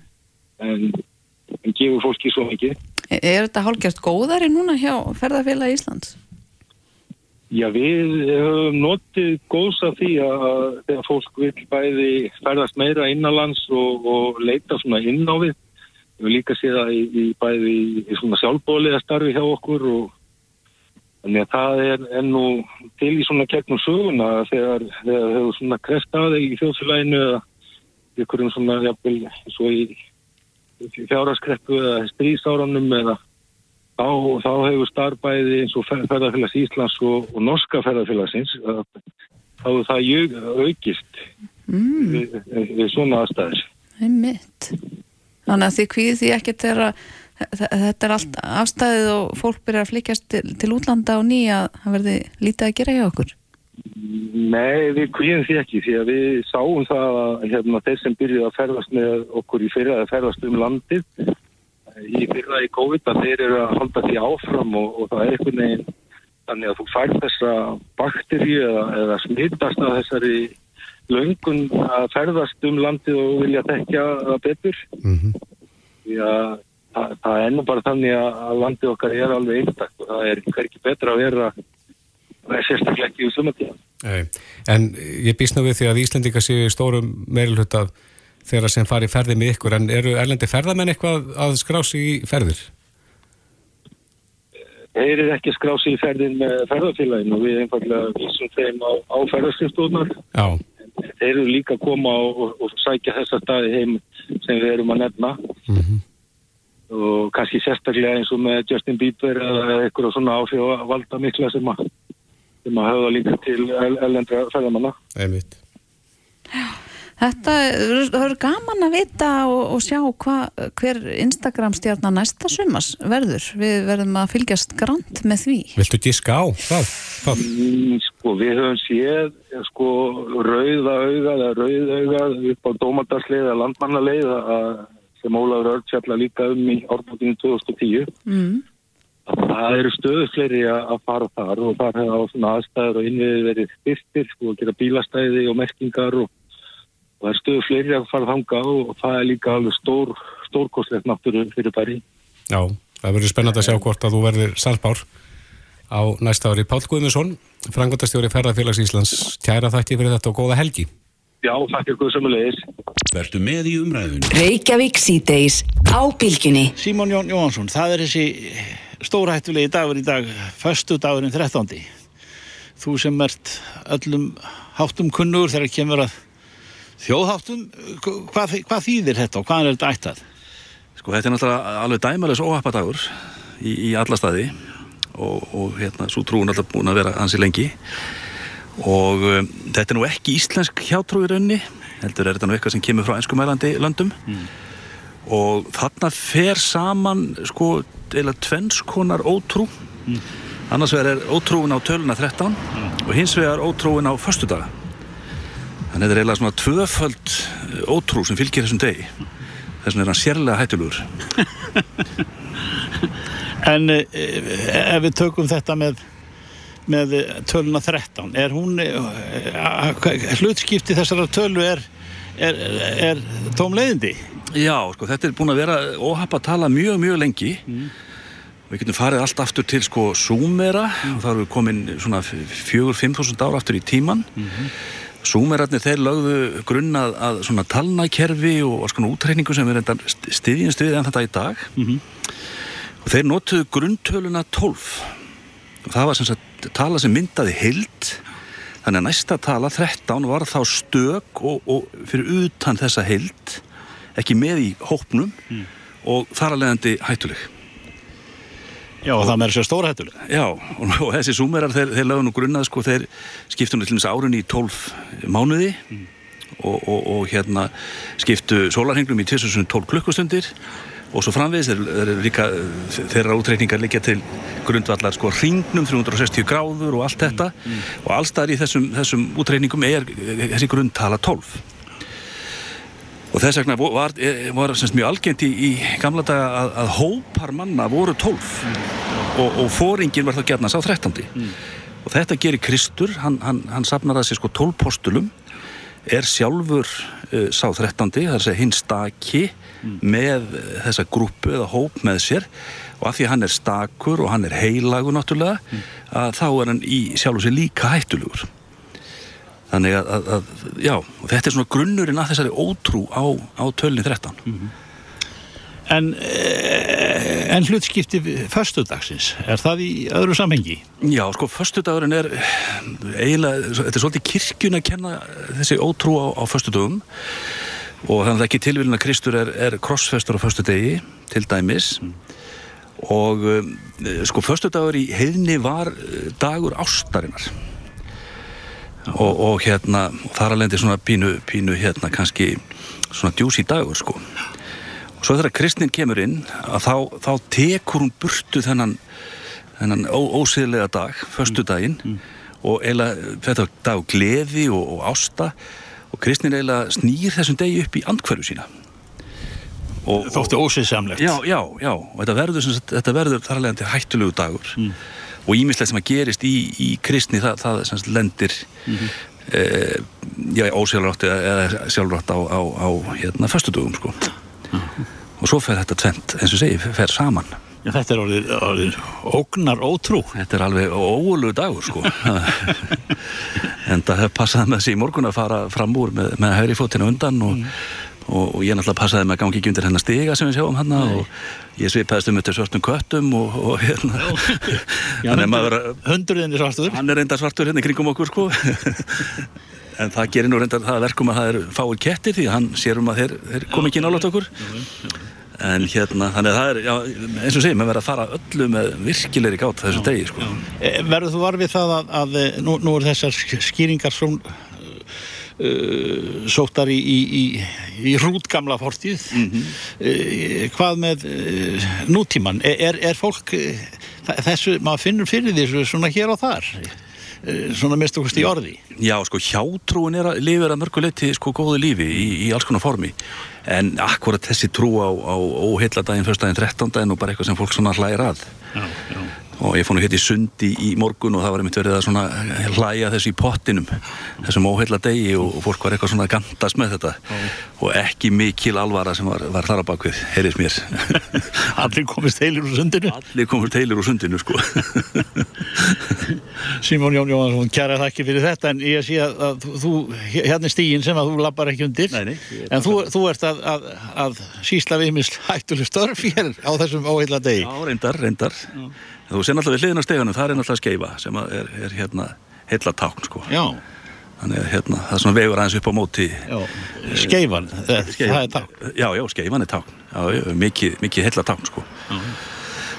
en, en gefur fólki svo mikið Er, þetta hálfgjast góðari núna hjá ferðarfélag Íslands? Já, við höfum notið góðs af því að þegar fólk vil bæði ferðast meira innanlands og, og leita svona inn á við við líka séð það í, í bæði í svona sjálfbóliða starfi hjá okkur og Þannig að það er ennú til í svona kegnum söguna þegar hefur svona kreft aðeig í þjóðsfélaginu eða ykkurum svona jafnvel svo í fjáraskreppu eða strísáranum eða þá, þá hefur starfbæði eins og ferðarfélags Íslands og, og norska ferðarfélagsins þá er það jög, aukist mm. við, við svona aðstæðis. Það er mitt. Þannig að því hví því ekkert er að þetta er allt afstæðið og fólk byrjar að flikjast til, til útlanda og nýja að verði lítið að gera hjá okkur? Nei, við kvíðum því ekki því að við sáum það að hérna, þeir sem byrjuði að ferðast með okkur í fyrra að ferðast um landið í fyrra í COVID að þeir eru að halda því áfram og, og það er einhvern veginn þannig að þú fær þessa bakteri eða, eða smittast að þessari löngun að ferðast um landið og vilja tekja það betur mm -hmm. því að það, það er nú bara þannig að landið okkar er alveg einstakт og það er hverki betra að vera sérstaklega ekki úr sumatíðan. En ég býst nú við því að Íslendinga séu stórum meilhut af þeirra sem fari ferði með ykkur en eru erlendi ferðamenn eitthvað að skrási í ferðir? þeir eru ekki skrá sig í ferðin með ferðarfélagin og við einfallega vísum þeim á, á ferðarskipstofnar. Já, Þeir eru líka að koma og, og, sækja þessa staði heim sem við erum að nefna mhm, og kannski sérstaklega eins og með Justin Bieber eða eitthvað svona áhrif að valda mikla sem að, sem að höfða líka til el, ellendra ferðamanna. einmitt. Þetta, það eru gaman að vita og, og sjá hva, hver Instagram stjarnar næsta sumas verður. Við verðum að fylgjast grant með því. Viltu giska á það? Mm, Sko, við höfum séð eh, sko, rauða auga eða rauð auga upp á dómadarsleið eða landmannaleið að- sem Ólafur Örd fjalla líka um í árbútinu 2010 Mm. Það eru stöðu fleiri að fara þar og þar hefur á svona aðstæður og innviði verið styrtir sko, að gera bílastæði og merkingar og, og það er stöðu fleiri að fara þanga og, og það er líka alveg stór stórkostlegt náttúru fyrir bæri Já, það verður spennandi að sjá hvort að þú verður sannspár á næsta ári. Pál Guðmundsson, frangvöldastjóri Ferðarfélags Íslands, kæra þætti fyrir þetta og góða helgi. Já, þakka ykkur sömulegis Vertu með í umræðunni. Stórhættulegi dagur í dag, föstu dagurinn 13. Þú sem ert öllum háttum kunnur þegar kemur að þjóðháttum, hvað, hvað þýðir þetta og hvað er þetta ættað? Sko þetta er náttúrulega alveg dæmælis óhappadagur í, í alla staði og, og hérna, svo trúin alltaf búin að vera hansi lengi og um, þetta er nú ekki íslensk hjátrú í raunni heldur er þetta nú eitthvað sem kemur frá einskumælandi löndum og þarna fer saman sko eða tvennskonar ótrú. Annars vegar er ótrúin á töluna 13 og hins vegar ótrúin á föstudaga. Þannig að þetta er eiginlega svona tvöföld ótrú sem fylgir þessum degi. Þess vegna er hann sérlega hættulegur. En eh, ef við tökum þetta með, með töluna 13, er hún, eh, hlutskipti þessara tölu er, er, er tómleiðindi? Já, sko, þetta er búin að vera óhapp að tala mjög, mjög lengi. Við getum farið allt aftur til sko Súmera. Og þá erum við komin svona fjögur, fimm þúsund ára aftur í tíman Súmerarnir þeir lögðu grunnað að svona talnakerfi og svona útreikningu sem við reyndan stiðjumst við en þetta í dag. Og þeir notuðu grunntöluna 12 og það var sem sagt tala sem myndaði heild. Þannig að næsta tala 13 var þá stök og, og fyrir utan þessa heild ekki með í hópnum og þar að leiðandi hættuleg. Já, og það með þessu stórhættuleg. Já, og, og þessi súmerar þeir, þeir lögðu nú grunnað sko, þeir skiptu nú til dæmis árunni í 12 mánuði og, og, og hérna skiptu sólarhenglum í 2012 klukkustundir og svo framvegis þeirra útreikningar liggja til grundvallar sko hringnum 360 gráður og allt þetta. Og allstaðar í þessum, þessum útreikningum er þessi grundtala 12 og þess vegna var, var semst, mjög algengt í, í gamla daga að, að hópar manna voru 12 og, og fóringin var þá gerna sá 13 og þetta gerir Kristur hann, hann, hann safnar að sér sko 12 postulum er sjálfur uh, sá 13 það er segja hinn staki með þessa grúpu eða hóp með sér. Og af því hann er stakur og hann er heilagur náttúrulega að þá er hann í sjálfu sér líka hættulegur þannig að, að, að já, þetta er svona grunnurinn að þessari ótrú á, á tölni 13 En, eh, en hlutskipti föstudagsins, er það í öðru samhengi? Já, sko, föstudagurinn er eiginlega, þetta er svolítið kirkjun að kenna þessi ótrú á, á föstudagum og þannig að það ekki tilvílun að Kristur er, er krossfestur á föstudegi til dæmis. Og um, sko, föstudagur í heiðni var eh, dagur ástarinnar og, og hérna þar alveg svona pínu, pínu hérna kannski svona djúsi dagur sko. Og svo þegar kristnin kemur inn að þá, þá tekur hún burtu þennan, þennan ó, ósýðlega dag föstudaginn og eiginlega þetta dag gleði og, og ásta og kristnin eiginlega snýr þessum degi upp í andkverju sína. Og, Þóttu ósýðsamlegt. Já, já, já, og þetta verður, þetta verður þar alveg hættulegu dagur og ímislegt sem að gerist í, í kristni það, það sem sagt, lendir eh, já, ósjálfrátt eða sjálfrátt á, á, á hérna, föstudugum sko. og svo fer þetta tvent, eins og segi, fer saman Já, þetta er orðið, orðið ógnar ótrú. þetta er alveg óulegu dagur sko. en það passaði með þessi í morgun að fara fram úr með, með hægri fótinu undan og og, og ég náttúrulega passaði með að gangi ekki undir hennar stiga sem við sjáum hann og ég svipaðist um þetta svartum köttum og, og hérna. Já, hundur, hundurinn er svartur. Hann er reynda svartur hérna kringum okkur sko. En það gerir nú reynda það verkum að það eru fáir kettir því að hann sér um að þeir, þeir kom ekki nálátt okkur. en hérna þannig að það er já, eins og segjum, við verðum að fara öllu með virkilegri gátt þessu degi sko. Eh, Verður þú var við það að, að eh, nú, nú er þessar sk- skýringar sóttar í, í, í, í hrútgamla fortíð. Uh, hvað með uh, nútíman er, er fólk uh, þessu, maður finnur fyrir þessu svona hér og þar? Uh, svona mest okkur í orði. Já, sko, hjátrúin er að lifir að mörguleiti sko góðu lífi í, í alls konar formi. En akkurat þessi trú á, á óheilladaginn, fyrstaginn, 13. er nú bara eitthvað sem fólk svona hlægir að. Já, já. Og ég fór nú hér í sundi í morgun og það var einmitt verið að svona hlæja þessu í pottinum þessum óheilladegi og, og fólk var eitthvað svona gandast með þetta. Og ekki mikil alvara sem var, var þar á bakvið, heyrðis mér. Allir komist heilir úr sundinu. Allir komist heilir úr sundinu, sko. Símón Jón Jóhansson, kæra þakki fyrir þetta en ég sé að, að þú, hérna er stígin sem að þú lappar ekki undir. Nei, nei, en þú, þú ert að, að, að sísla við mis hættuleg störf hér á þessum óheila degi. Já, reyndar, reyndar Þú sér náttúrulega við hliðina á steganum, það er náttúrulega skeifa sem er, er hérna heilla tákn, sko. Já, Þannig að hérna, það er svona vegur aðeins upp á móti já, skeifan, það, það er takk Já, já, skeifan er tákn. Já, já, mikið, mikið heilla tákn, sko.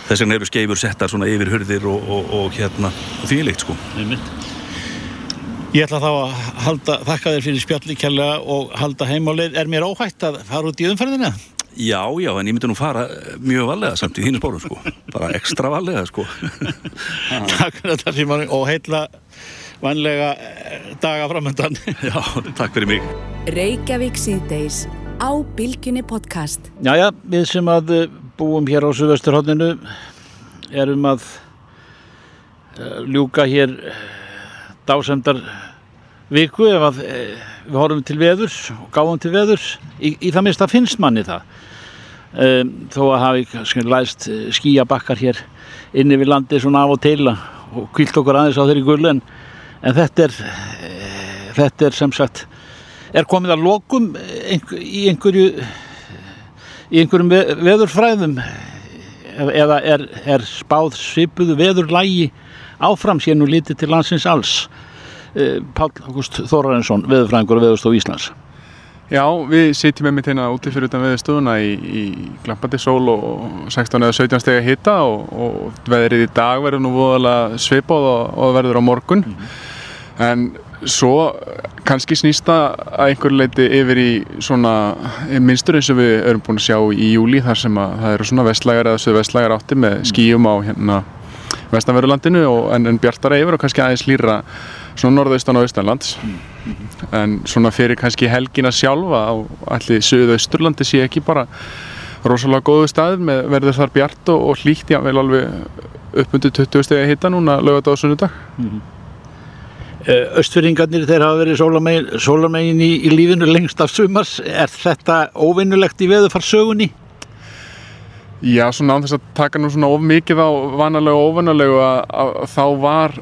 Þess vegna eru skeifur settar svona yfir hurðir og, og, og hérna og því líkt, sko. Ég ætla þá að halda, þakka þér fyrir spjalli kjærlega og halda heimáleið. Er mér óhætt að fara út í umferðina? Já, já, en ég myndi nú fara mjög valega samt í þínu spórum, sko Bara ekstra valega, sko Takk fyrir þetta Símón og heilla vanlega eh, daga framöndan. Já, takk fyrir mig Reykjavík síðdeis á Bilginni podcast. Jæja, við sem að eh, búum hér á Suðvesturhóttinu erum að eh, ljúka hér eh, dásemdar viku ef að eh, við horfum til veðurs og gáum til veðurs. Í, í það minnst að finnst manni það. Um, þó að hafi læst eh, skýjabakkar hér inni við landi svona af og til og kvílt okkur aðeins á þeirri gullu en, en þetta er eh, þetta er sem sagt er komið að lokum einhver, í einhverju í einhverjum ve- veðurfræðum eða er, er spáð svipuðu veðurlægi áfram sér nú lítið til landsins alls Eh, Páll Ágúst Þórarensson veðurfræðingur og veðurstof Íslands. Já, við sitjum einmitt hérna úti fyrir utan veðurstofuna í, í glampandi sól og 16 eða 17 steg að hita og, og veðrið í dag verður nú voðalega svipað og, og verður á morgun. En svo kannski snýsta að einhver leiti yfir í svona minnstur eins og við erum búin að sjá í júli þar sem að það eru svona vestlægar eða söðvestlægar átti með skýjum á hérna vestanverðurlandinu og en, en bjartara yfir og kannski aðeins lýra svona norðaustan og austanlands. En svona fyrir kannski helgina sjálfa á allir söðausturlandi sé ekki bara rosalega góðu stað með verður þar bjart og, og hlýtt já vel alveg upp undir 20 stegi að hitta núna lögat á sunnudag. Östfyrringarnir þeir hafa verið sólarmegin í, í lífinu lengst af sumars. Er þetta óvinnulegt í veðurfarsögunni? Já, svona án þess að taka nú svona of mikið á vanalega og óvanalegu að, að, að þá var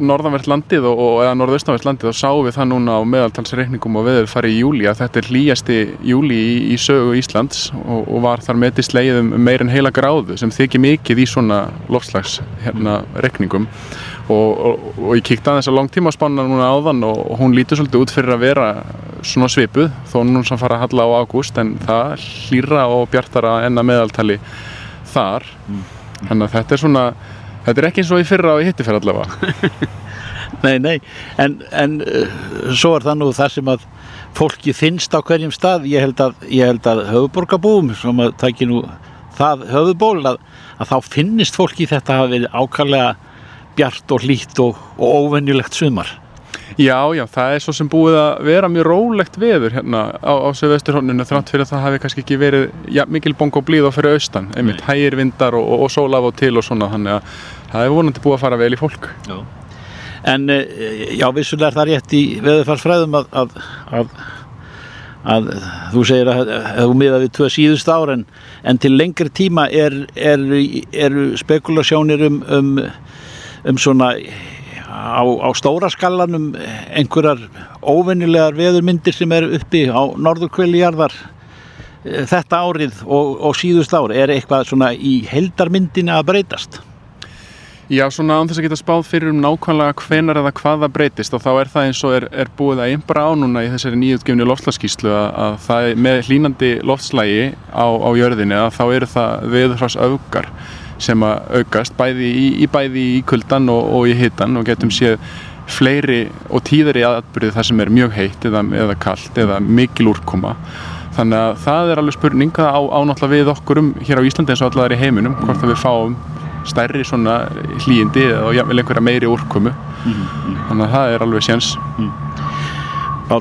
norðanvert landið og, og eða norðaustanvert landið og sáum við það núna á meðaltalsreikningum og veður farið í júli að þetta er hlýjasti júli í, í sögu Íslands og, og var þar metið slegið um meir en heila gráðu sem þykir mikið í svona lofslags hérna og, og, ég kíkti aðeins að langtíma spanna núna áðan og hún lítur svolítið út fyrir að vera svona svipuð þó núna sem fara að halla á ágúst en það hlýra og bjartara enn að meðaltali þar. Þannig að þetta er svona þetta er ekki eins og í fyrra og í hitti fyrir allavega. Nei, nei, en, en uh, svo er það nú það sem að fólki finnst á hverjum stað. Ég held að, ég held að höfuborgabúum sem að taki nú það höfuból að, að þá finnist fólki þetta hafa verið ákallega bjart og hlýtt og, og óvenjulegt sumar Já, já, það er svo sem búið að vera mjög rólegt veður hérna á, á Söðvesturhóninu þrátt fyrir að það hafi kannski ekki verið ja, mikil bong og blíð á fyrir austan, einmitt hægir vindar og, og, og sól af og til og svona þannig að það er vonandi búið að fara vel í fólk. Já. En eh, já, vissulega er það rétt í veðurfarsfræðum að, að, að, að þú segir að, þú miða við tvö síðust ár en, en til lengri tíma er, er, eru spekulasjónir um, um, um svona á, á stóra skallanum einhverjar óvennilegar veðurmyndir sem eru uppi á norðurkveli jarðar eh, þetta árið og, og síðust ár, er eitthvað svona í heldarmyndinu að breytast? Já, svona án þess að geta spáð fyrir um nákvæmlega hvenar eða hvað það breytist og þá er það eins og er, er búið að einbra á núna í þessari nýjutgefni loftslaskíslu að, að það er með hlínandi loftslægi á, á jörðinni að þá eru það viðhrás öfgar sem að aukast bæði í, í bæði í kuldan og, og í hittan og getum séð fleiri og tíðari aðbyrði þar sem er mjög heitt eða, eða kallt eða mikil úrkoma. Þannig að það er alveg spurning á, ánáttúrulega við okkur um hér á Íslandi eins og allar í heiminum hvort að við fáum stærri svona hlýjindi og jáfnvel einhverja meiri úrkomu mm -hmm. þannig að það er alveg séns mm.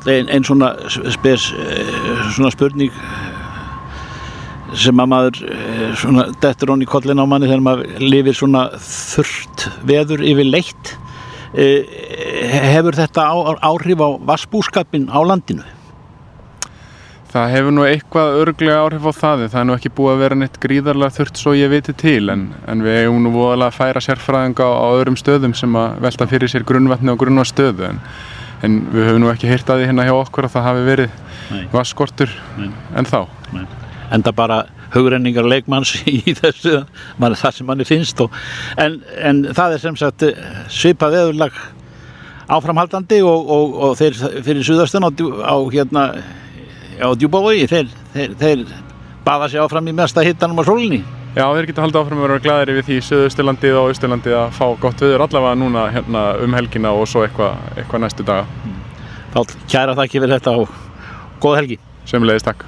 Einn ein svona spes svona spurning sem að maður svona dettur honni kollin á manni þegar maður lifir svona þurft veður yfir leitt hefur þetta áhrif á vassbúskapin á landinu? Það hefur nú eitthvað örglega áhrif á það en það er nú ekki búið að vera neitt gríðarlega þurft svo ég viti til en, en við hefum nú voðalega að færa sérfræðinga á, á öðrum stöðum sem að velta fyrir sér grunnvatni og grunnvarstöðu en, en við höfum nú ekki hýrt að því hérna hjá okkur að það hafi verið vaskortur en þá. Nei. Enda bara hugrenningar leikmanns í þessu, mann, það sem manni finnst og, en, en það er sem sagt svipað veðurlag áframhaldandi og, og, og þeir fyrir suðastan á, á hérna á djúbavogi, þeir, þeir, þeir baða sér áfram í mesta hittanum á sólinni. Já, þeir geta haldið áfram að vera glæðir við því Suðausturlandið og Austurlandið að fá gott viður allavega núna hérna, um helgina og svo eitthvað eitthva næstu daga. Þá kæra þakki fyrir þetta og góð helgi. Semlega takk.